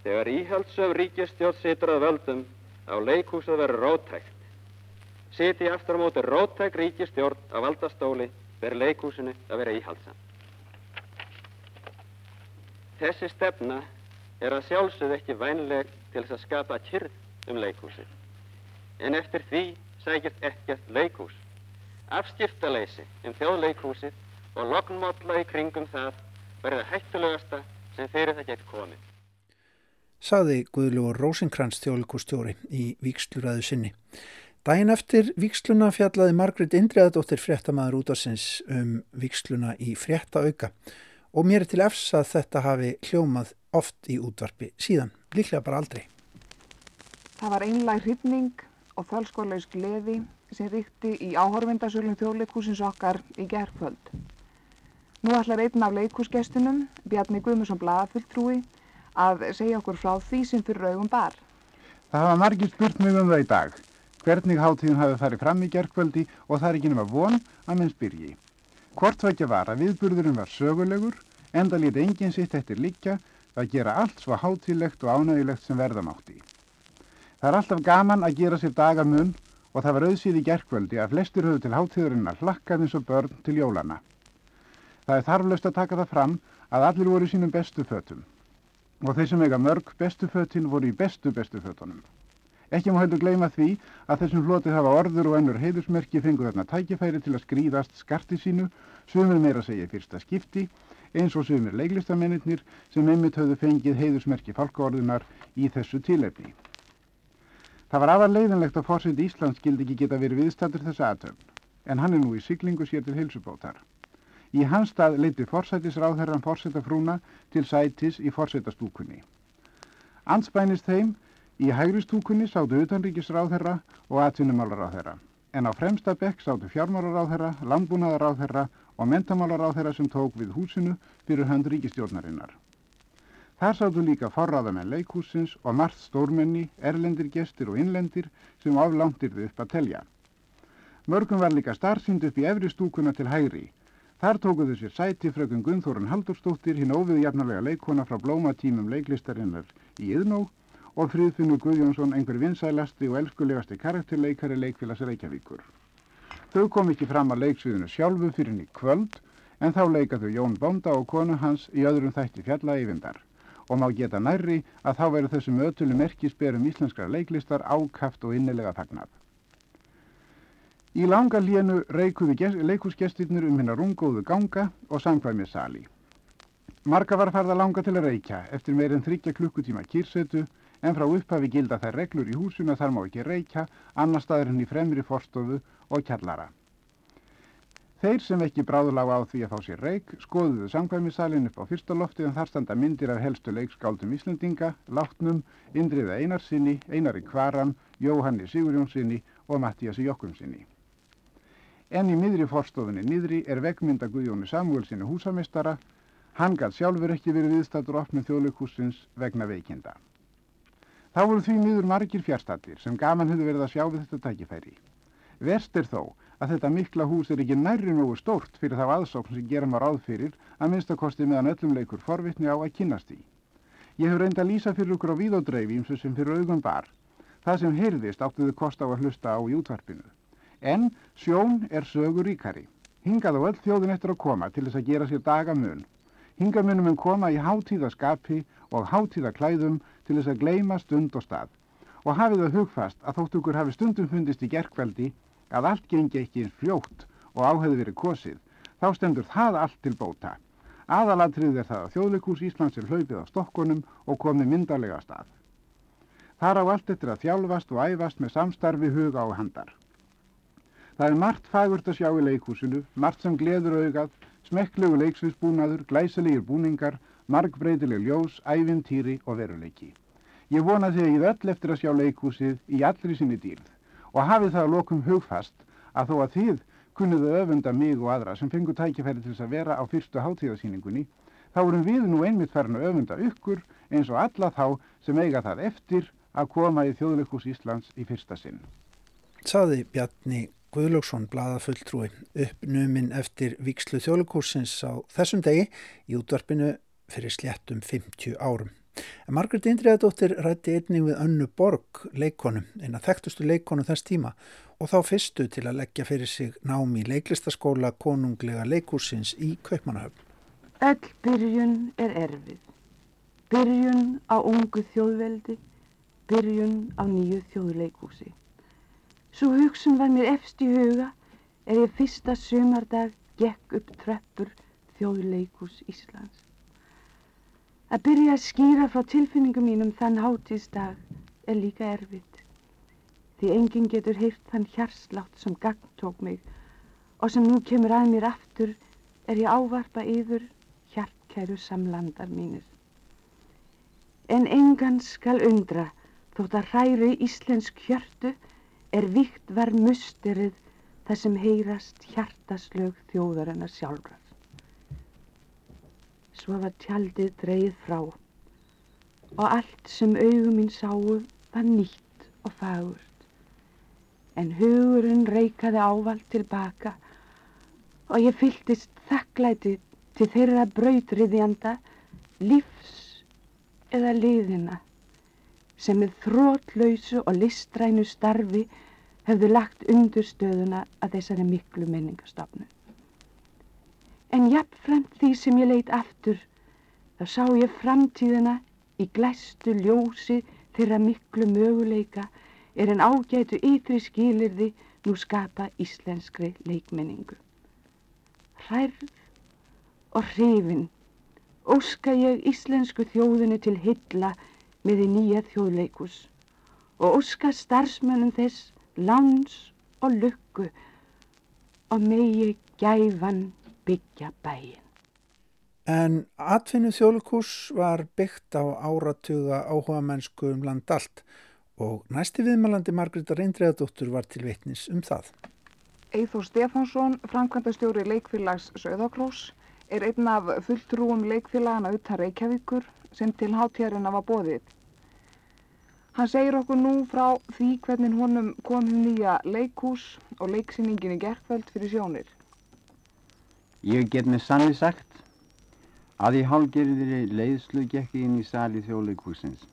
þegar íhaldsöf ríkistjóð situr að völdum á leikús að vera rótækt. Siti aftur á móti rótæk ríkistjórn á valdastóli verður leikúsinu að vera íhaldsam. Þessi stefna er að sjálfsögð ekki vænleg til þess að skapa kyrð um leikúsi. En eftir því sækist ekkert leikús afskiptaleysi um þjóðleikhúsið og lognmótla í kringum það verða hættulegasta sem fyrir það gett komið. Saði Guðlúur Rósinkrans þjóðleikústjóri í viksluraðu sinni. Dæin eftir viksluna fjallaði Margrit Indriðadóttir fréttamaður út af sinns um viksluna í fréttaauka og mér er til efs að þetta hafi hljómað oft í útvarpi síðan, líklega bara aldrei. Það var einlæg hrifning og fölskólaus gleði sem ríkti í áhorfindasölum þjóðleikúsins okkar í gerðkvöld. Nú ætlar einn af leikúsgestunum, Bjarni Guðmusson Blaðafulltrúi, að segja okkur frá því sem fyrir augum bar. Það hafa margir spurt mjög um það í dag. Hvernig hátíðin hafi farið fram í gerðkvöldi og það er ekki nema von að menn spyrji. Hvort það ekki var að viðburðurinn var sögulegur, enda lítið enginn sitt eftir líkja að gera allt svo hátíðlegt og ánægilegt sem verðamátti. Það er alltaf gaman að gera sér dagamun og það var auðsýð í gerðkvöldi að flestir höfðu til hátíðurinnar hlakkað eins og börn til jólana. Það er þarflöst að taka það fram að allir voru í sínum bestu fötum og þeir sem eiga mörg bestu fötin voru í bestu bestu fötunum. Ekki má heldur gleyma því að þessum flotið hafa orður og ennur heiðusmerki fengu þarna tækifæri til að skrýðast skarti sínu, sumir meira segja fyrsta skipti, eins og sumir leiklistamennir sem einmitt höfðu fengið heiðusmerki fálkaorðunar í þessu tílefni. Það var afar leiðinlegt að fórsett Íslands skildi ekki geta verið viðstættur þessa aðtöfn, en hann er nú í syklingu sér til heilsubótar. Í hans stað leiti fórsættisráðherran fórsetafrúna til sætis í fórsetastúkunni. Ansbænist þeim í hægri stúkunni sátu utanríkisráðherra og atvinnumálaráðherra, en á fremsta bekk sátu fjármálaráðherra, landbúnaðaráðherra og mentamálaráðherra sem tók við húsinu fyrir hönd ríkistjórnarinnar. Þar sátu líka forraðamenn leikhúsins og margt stórmenni, erlendir gestir og innlendir sem aflangtirðu upp að telja. Mörgum var líka starfsind upp í efri stúkuna til hægri. Þar tókuðu sér sæti frökun Gunnþórun Haldurstóttir, hinn óviðjafnarlega leikona frá blómatímum leiklistarinnar í Yðnó og Fríðfinnur Guðjónsson einhver vinsælasti og elskulegasti karakterleikari leikfélags Reykjavíkur. Þau kom ekki fram að leiksviðinu sjálfu fyrir henni kvöld en þá leikaðu Jón Bónda og konu hans í öðrum þætti fjalla yfindar og má geta nærri að þá veru þessum ötulu merkisberum íslenskra leiklistar ákaft og innilega fagnat. Í langa lénu reikuðu leikúsgestirnir um hennar rungóðu ganga og samkvæmið sali. Marga var farða langa til að reykja eftir meirinn þryggja klukkutíma kýrsetu en frá upphafi gilda þær reglur í húsuna þar má ekki reykja annar staður henni fremri forstofu og kjallara. Þeir sem ekki bráðulága á því að fá sér reik skoðuðu samkvæmisalinn upp á fyrsta lofti en þar standa myndir af helstu leikskáldum Íslendinga, Látnum, Indriða Einarsinni, Einari Kvaran, Jóhanni Sigurjónsinni og Mattíasi Jokkumsinni. En í miðri forstofunni nýðri er vegmynda Guðjóni Samuelsinni húsamestara, hann gæt sjálfur ekki verið viðstættur opnum þjóðleikúsins vegna veikinda. Þá voru því miður margir fjárstattir sem gaman hefur verið að sjá við þetta tækifæri. Verst er þó að þetta mikla hús er ekki nærri nógu stórt fyrir þá aðsókn sem gera maður áð fyrir að minnstakosti meðan öllum leikur forvitni á að kynast því. Ég hef reynd að lýsa fyrir okkur á víðódreifi eins og sem fyrir augum bar. Það sem heyrðist áttuðu kost á að hlusta á í útvarpinu. En sjón er sögur ríkari. Hingað á öll þjóðin eftir að koma til þess að gera sér dagamun. Hingamunum en koma í hátíðaskapi og hátíðaklæðum til þess að gleima stund og stað. Og hafið það hugfast að þótt okkur hafi stundum fundist í gerkveldi að allt gengi ekki eins fljótt og áhefði verið kosið, þá stendur það allt til bóta. Aðalatrið er það að þjóðleikús Íslands er hlaupið á stokkunum og komið myndarlega stað. Þar á allt eftir að þjálfast og æfast með samstarfi huga og handar. Það er margt fagurt að sjá í leikúsinu, margt sem gleður augað, smekklegu leiksviðsbúnaður, glæsilegir búningar, margbreytileg ljós, ævintýri og veruleiki. Ég vona þegar ég öll eftir að sjá leikúsið í allri sinni dýrð og hafið það að lokum hugfast að þó að þið kunniðu öfunda mig og aðra sem fengur tækifæri til þess að vera á fyrstu hátíðasýningunni, þá erum við nú einmitt farin að öfunda ykkur eins og alla þá sem eiga það eftir að koma í þjóðleikús Íslands í fyrsta sinn. Saði Bjarni Guðlöksson blaðafulltrúi uppnuminn eftir vikslu þjóðleikúsins á þessum degi í útvarpinu fyrir sléttum 50 árum. En Margret Indriðadóttir rætti einnig við Önnu Borg leikonu, eina þekktustu leikonu þess tíma og þá fyrstu til að leggja fyrir sig námi í leiklistaskóla konunglega leikúsins í Kaupmannahöfn. Öll byrjun er erfið. Byrjun á ungu þjóðveldi, byrjun á nýju þjóðleikúsi. Svo hugsun var mér efst í huga er ég fyrsta sömardag gekk upp tröppur þjóðleikús Íslands. Að byrja að skýra frá tilfinningum mínum þann hátíðsdag er líka erfitt. Því enginn getur heyrt þann hjarslátt sem gagn tók mig og sem nú kemur að mér aftur er ég ávarpa yfir hjartkæru samlandar mínir. En engan skal undra þótt að hræru íslensk hjörtu er vikt var musterið þar sem heyrast hjartaslög þjóðarinnar sjálfrar. Svo var tjaldið dreið frá og allt sem augum mín sáu var nýtt og fagurt. En hugurinn reikaði ávald tilbaka og ég fylltist þakklæti til þeirra brautriðjanda lífs eða liðina sem með þrótlausu og listrænu starfi hefðu lagt undurstöðuna að þessari miklu menningastofnu. En jafnframt því sem ég leitt aftur, þá sá ég framtíðina í glæstu ljósi þeirra miklu möguleika er en ágætu ytri skilirði nú skapa íslenskri leikmenningu. Hrærð og hrifin óska ég íslensku þjóðinu til hylla með því nýja þjóðleikus og óska starfsmönnum þess láns og lukku og megi gæfan byggja bæin. En atvinnu þjóðleikus var byggt á áratuga áhuga mennsku um land allt og næsti viðmælandi Margreðar Eindreðadóttur var til vitnis um það. Eithór Stefánsson, framkvæmdastjóri leikfélags Söðakrós, er einn af fulltrúum leikfélagana utan Reykjavíkur sem til hátíðarinn var bóðið. Hann segir okkur nú frá því hvernig honum kom um nýja leikhús og leiksýningin í gerðvöld fyrir sjónir. Ég get með sannlega sagt að í hálgerðri leiðslu gekk inn í sali þjóðleikhúsins.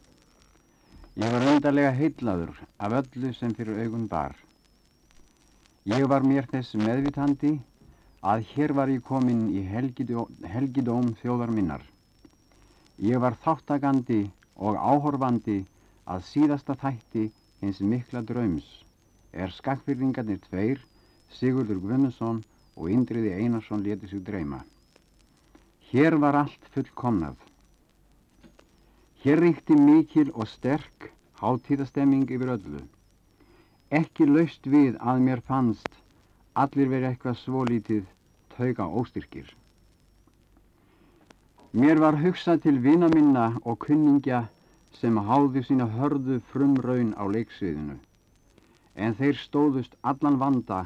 Ég var öndarlega heitlaður af öllu sem fyrir augun bar. Ég var mér þess meðvitandi að hér var ég komin í helgidóm þjóðar minnar. Ég var þáttakandi og áhorfandi að síðasta þætti hins mikla draums er skakfyrringarnir tveir, Sigurdur Guðmundsson og Indriði Einarsson leti sig dreyma. Hér var allt fullkomnað. Hér ríkti mikil og sterk hátíðastemming yfir öllu. Ekki laust við að mér fannst allir verið eitthvað svolítið tauga óstyrkir. Mér var hugsað til vina minna og kunningja sem háði sína hörðu frumraun á leiksviðinu. En þeir stóðust allan vanda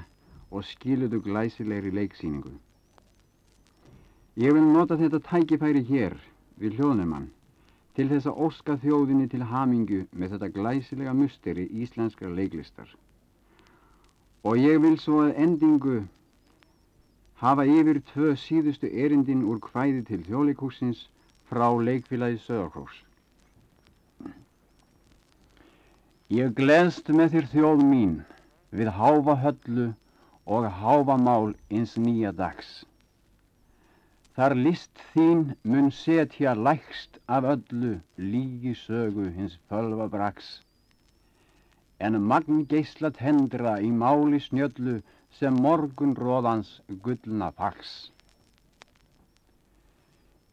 og skiluðu glæsilegri leiksýningu. Ég vil nota þetta tækifæri hér við hljóðnumann til þess að óska þjóðinni til hamingu með þetta glæsilega musteri íslenskar leiklistar. Og ég vil svo að endingu hafa yfir tvö síðustu erindin úr hvæði til þjóðleikúsins frá leikfélagi Söðarkós. Ég gleðst með þér þjóð mín við háfa höllu og háfa mál eins nýja dags. Þar list þín mun setja lækst af öllu lígi sögu hins fölva braks. En magn geyslat hendra í máli snjöllu sem morgun róðans gullna faks.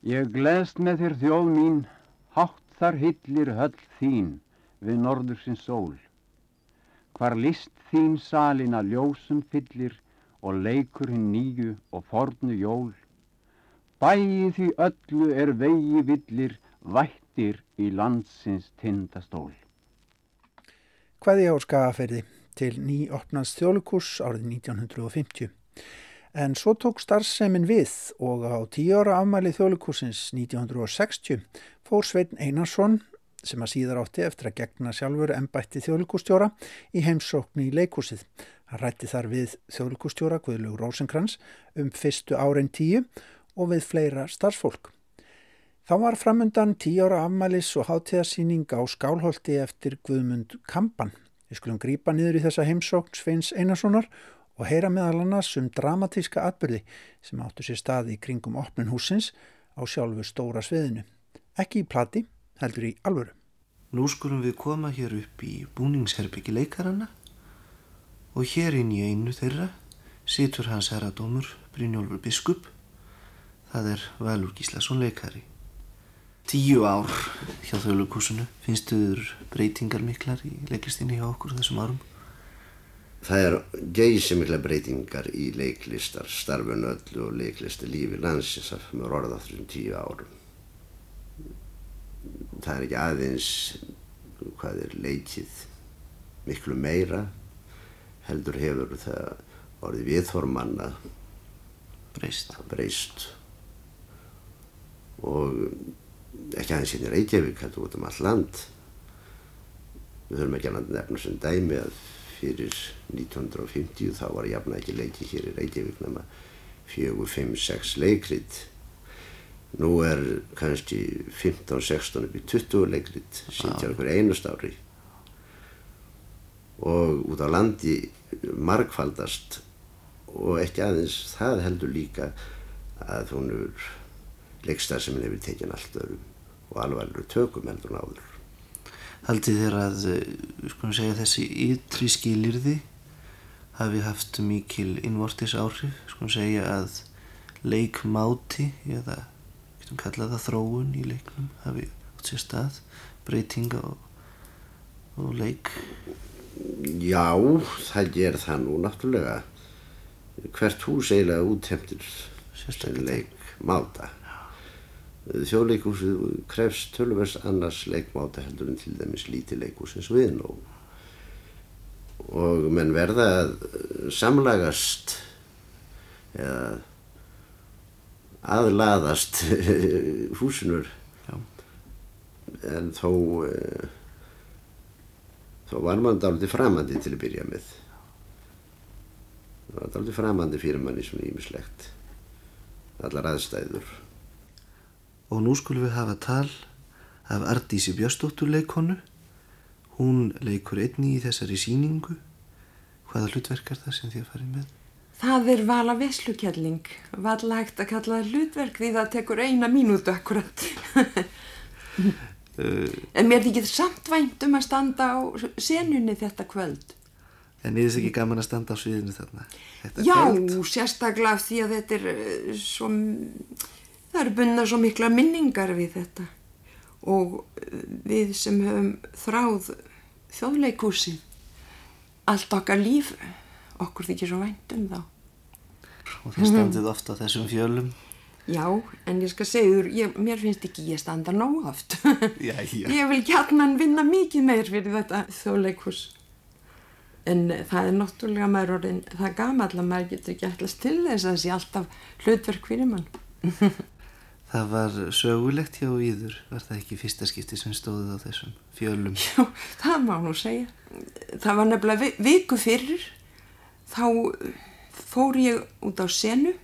Ég gleðst með þér þjóð mín, hátt þar hillir höll þín við norður sinn sól. Hvar list þín salina ljósum fyllir og leikur hinn nýju og fornu jól. Bæi því öllu er vegi villir, vættir í landsins tindastól. Hvaði á skagaferði til ný opnans þjólikurs árið 1950. En svo tók starfsemin við og á tíu ára afmæli þjóðlikursins 1960 fór Svein Einarsson sem að síðar átti eftir að gegna sjálfur ennbætti þjóðlíkustjóra í heimsóknu í leikúsið. Hann rætti þar við þjóðlíkustjóra Guðlug Rósenkrans um fyrstu árin tíu og við fleira starfsfólk. Þá var framundan tíu ára afmælis og hátíðarsýning á skálholti eftir Guðmund Kampan. Við skulum grípa niður í þessa heimsókn Sveins Einarssonar og heyra meðal annars um dramatíska atbyrði sem áttu sér stað í kringum opnun húsins á sjálfu stóra sviðinu. Ekki í plati, heldur í alvöru. Nú skulum við koma hér upp í búningsherbyggi leikarana og hér inn í einu þeirra situr hans herradómur Brynjólfur Biskup. Það er Valur Gíslason leikari. Tíu ár hjá þauðlugkúsinu. Finnstu þur breytingar miklar í leiklistinni hjá okkur þessum árum? Það er geysi mikla breytingar í leiklistar, starfun öllu og leiklisti lífi landsins af mjög orðað tíu árum það er ekki aðeins hvað er leikið miklu meira heldur hefur það orðið viðformanna breyst. breyst. Og ekki aðeins hérna í Reykjavík heldur út um all land. Við þurfum ekki að nefna sem dæmi að fyrir 1950 þá var jafna ekki leiki hér í Reykjavík nema 4, 5, 6 leikrit nú er kannski 15, 16 upp í 20 leikrit sýtja okkur einust ári. Og út á landi markfaldast og ekki aðeins það heldur líka að hún er leikstar sem hefur tekinn allt örum og alvarlega tökum heldur náður. Haldið þér að, að segja, þessi ytri skilirði hafi haft mikil innvortis áhrif, segja að leikmáti eða, getum kallað það þróun í leiknum hafi átt sér stað, breytinga og, og leik? Já, það ger það nú náttúrulega. Hvert hús eiginlega útheftir leikmáta þjóðleikúsið krefst tölvers annars leikmáta heldur en til dæmis lítið leikúsins við nú og menn verða að samlagast eða aðlaðast húsinur Já. en þó þó var mann dálítið framandi til að byrja með það var dálítið framandi fyrir manni svona ímislegt allar aðstæður Og nú skulum við hafa tal af Ardísi Björnsdóttur leikonu. Hún leikur einni í þessari síningu. Hvaða hlutverk er það sem þið farið með? Það er vala veslukjalling. Valla hægt að kalla það hlutverk því það tekur eina mínútu akkurat. en mér þykir samt vænt um að standa á senunni þetta kvöld. En er þess ekki gaman að standa á sviðinu þarna? Já, kvöld? sérstaklega því að þetta er uh, svo það eru bunna svo mikla minningar við þetta og við sem höfum þráð þjóðleikúsi allt okkar líf okkur þykir svo vænt um þá og það standið ofta þessum fjölum já, en ég skal segja ég, mér finnst ekki ég standa nóg oft já, já. ég vil gætna vinna mikið meir fyrir þetta þjóðleikús en það er náttúrulega maður orðin það gama allar maður getur ekki allast til þess að það sé alltaf hlutverk fyrir mann Það var sögulegt hjá Íður, var það ekki fyrsta skipti sem stóðið á þessum fjölum? Jú, það má nú segja. Það var nefnilega viku fyrir, þá fór ég út á senu,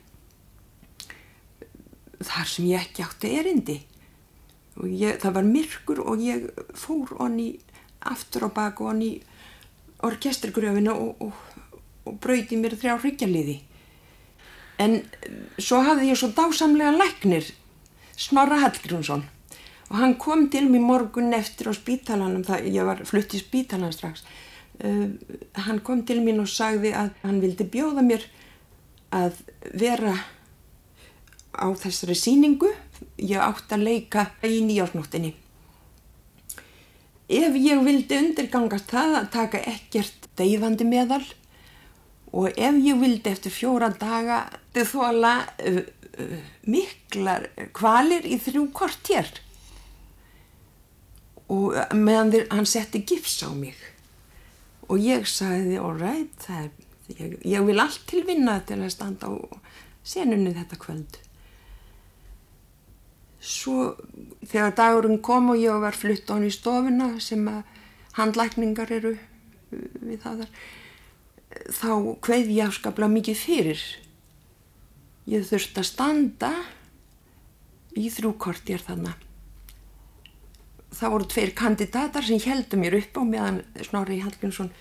þar sem ég ekki átti erindi. Ég, það var myrkur og ég fór onni aftur á baku onni orkestergröfina og, og, og brauti mér þrjá hryggjarliði. En svo hafði ég svo dásamlega læknir Snorra Hallgrímsson og hann kom til mér morgun eftir á spítalanum, það, ég var flutt í spítalan strax, hann kom til mér og sagði að hann vildi bjóða mér að vera á þessari síningu, ég átt að leika í nýjárnóttinni. Ef ég vildi undirgangast það að taka ekkert deyfandi meðal og ef ég vildi eftir fjóra daga þóla uh, uh, miklar kvalir í þrjú kortér. Og meðan hann setti gifs á mig og ég sagði all right, er, ég, ég vil allt tilvinna til að standa á senunni þetta kvöld. Svo þegar dagurinn kom og ég var flutt á hann í stofuna sem að handlækningar eru við það þar þá kveið ég afskaplega mikið fyrir. Ég þurfti að standa í þrjúkortjar þannig það voru tveir kandidatar sem heldu mér upp á meðan Snorri Hallgrímsson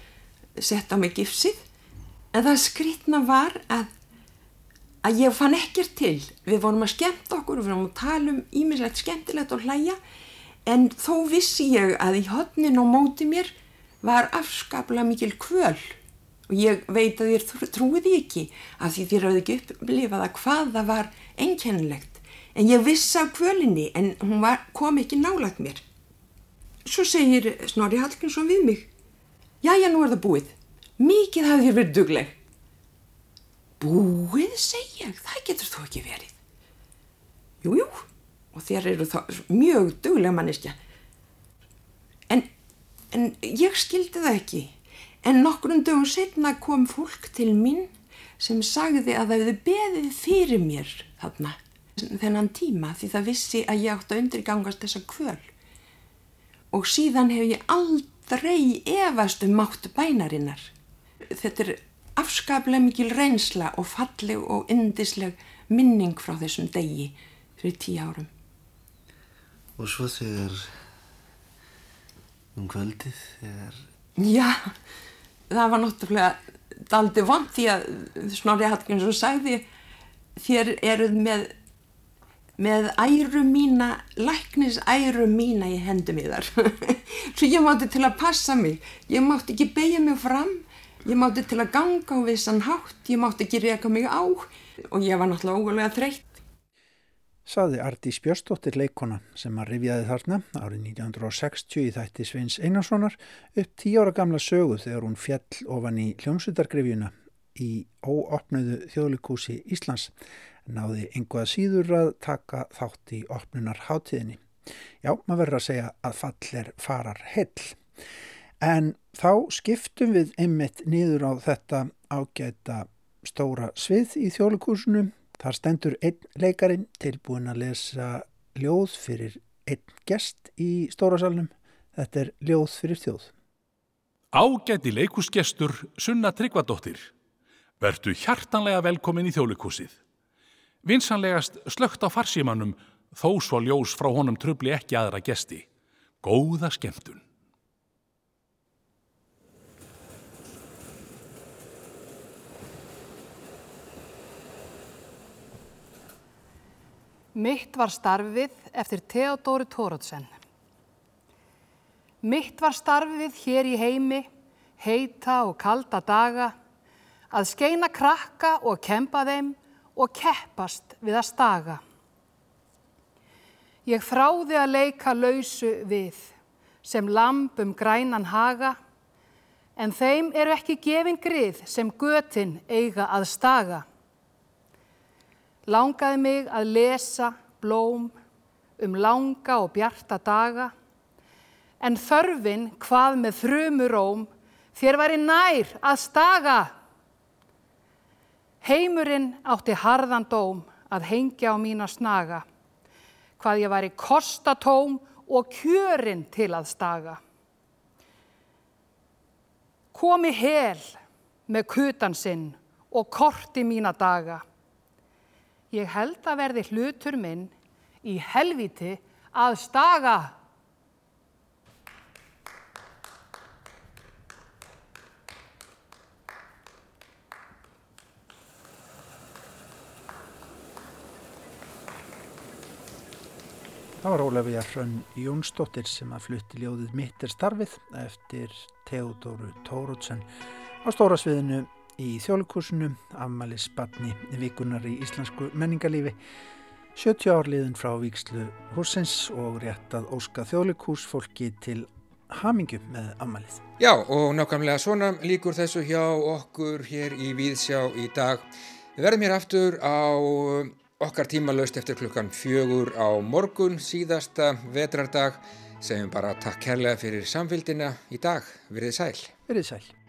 sett á mig gifsið. En það skritna var að að ég fann ekkert til. Við vorum að skemmt okkur við vorum að tala um ímislegt skemmtilegt og hlæja. En þó vissi ég að í hodnin og móti mér var afskaplega mikil kvöl og ég veit að þér trúiði ekki að því þér hafði ekki upplifað að hvað það var einkennilegt. En ég vissi af kvölinni en hún var, kom ekki nálagt mér svo segir Snorri Hallgrímsson við mig jájá nú er það búið. Mikið hafði þér verið dugleg. Búið segja það getur þú ekki verið. Jújú jú. og þér eru þá mjög dugleg manneskja. En, en ég skildi það ekki. En nokkrum dögum setna kom fólk til mín sem sagði að það hefði beðið fyrir mér þarna þennan tíma því það vissi að ég átti að undirgangast þessa kvöl. Og síðan hef ég aldrei efast um máttu bænarinnar. Þetta er afskaplega mikil reynsla og falleg og indisleg minning frá þessum degi fyrir tíu árum. Og svo þegar um kvöldið þegar... Já, það var náttúrulega daldi vond því að Snorri Hallgrímsson sagði þér eruð með með æru mína, læknis æru mína í hendum í þar. Svo ég mátti til að passa mig, ég mátti ekki beigja mig fram, ég mátti til að ganga á vissan hátt, ég mátti ekki reyka mig á. Og ég var náttúrulega ógulega þreytt. Saði Ardi Spjörstóttir leikona sem að rifjaði þarna árið 1960 í þætti Sveins Einarssonar upp tí ára gamla sögu þegar hún fjall ofan í hljómsutargrifjuna í óopnuðu þjóðlikúsi Íslands náði einhvað síður að taka þátt í opnunar hátíðinni. Já, maður verður að segja að fall er farar hell. En þá skiptum við einmitt niður á þetta ágæta stóra svið í þjóðlikúsinu. Þar stendur einn leikarin tilbúin að lesa ljóð fyrir einn gest í stóra salnum. Þetta er ljóð fyrir þjóð. Ágæti leikusgestur Sunna Tryggvadóttir. Vertu hjartanlega velkomin í þjóðlikúsið. Vinsanlegast slögt á farsímanum þó svo ljós frá honum trubli ekki aðra gesti. Góða skemmtun. Mitt var starfið eftir Theodóri Tórótsen. Mitt var starfið hér í heimi, heita og kalda daga, að skeina krakka og kempa þeim og keppast við að staga. Ég þráði að leika lausu við sem lamp um grænan haga en þeim eru ekki gefin grið sem götin eiga að staga. Langaði mig að lesa blóm um langa og bjarta daga en þörfin hvað með þrumuróm þér væri nær að staga. Heimurinn átti harðan dóm að hengja á mína snaga, hvað ég væri kostatóm og kjörin til að staga. Komi hel með kutan sinn og korti mína daga. Ég held að verði hlutur minn í helviti að staga. Það var Ólafía Hrönn Jónsdóttir sem að flutti ljóðið Mitt er starfið eftir Theodóru Tórótsen á stóra sviðinu í þjólikúsinu Amali Spatni vikunar í íslensku menningarlífi 70 árliðin frá Víkslu húsins og rétt að óska þjólikús fólki til hamingu með Amalið. Já og nákvæmlega svona líkur þessu hjá okkur hér í Víðsjá í dag. Við verðum hér aftur á okkar tímalöst eftir klukkan fjögur á morgun síðasta vetrardag segjum bara takk kærlega fyrir samfélgina í dag. Verðið sæl. Verðið sæl.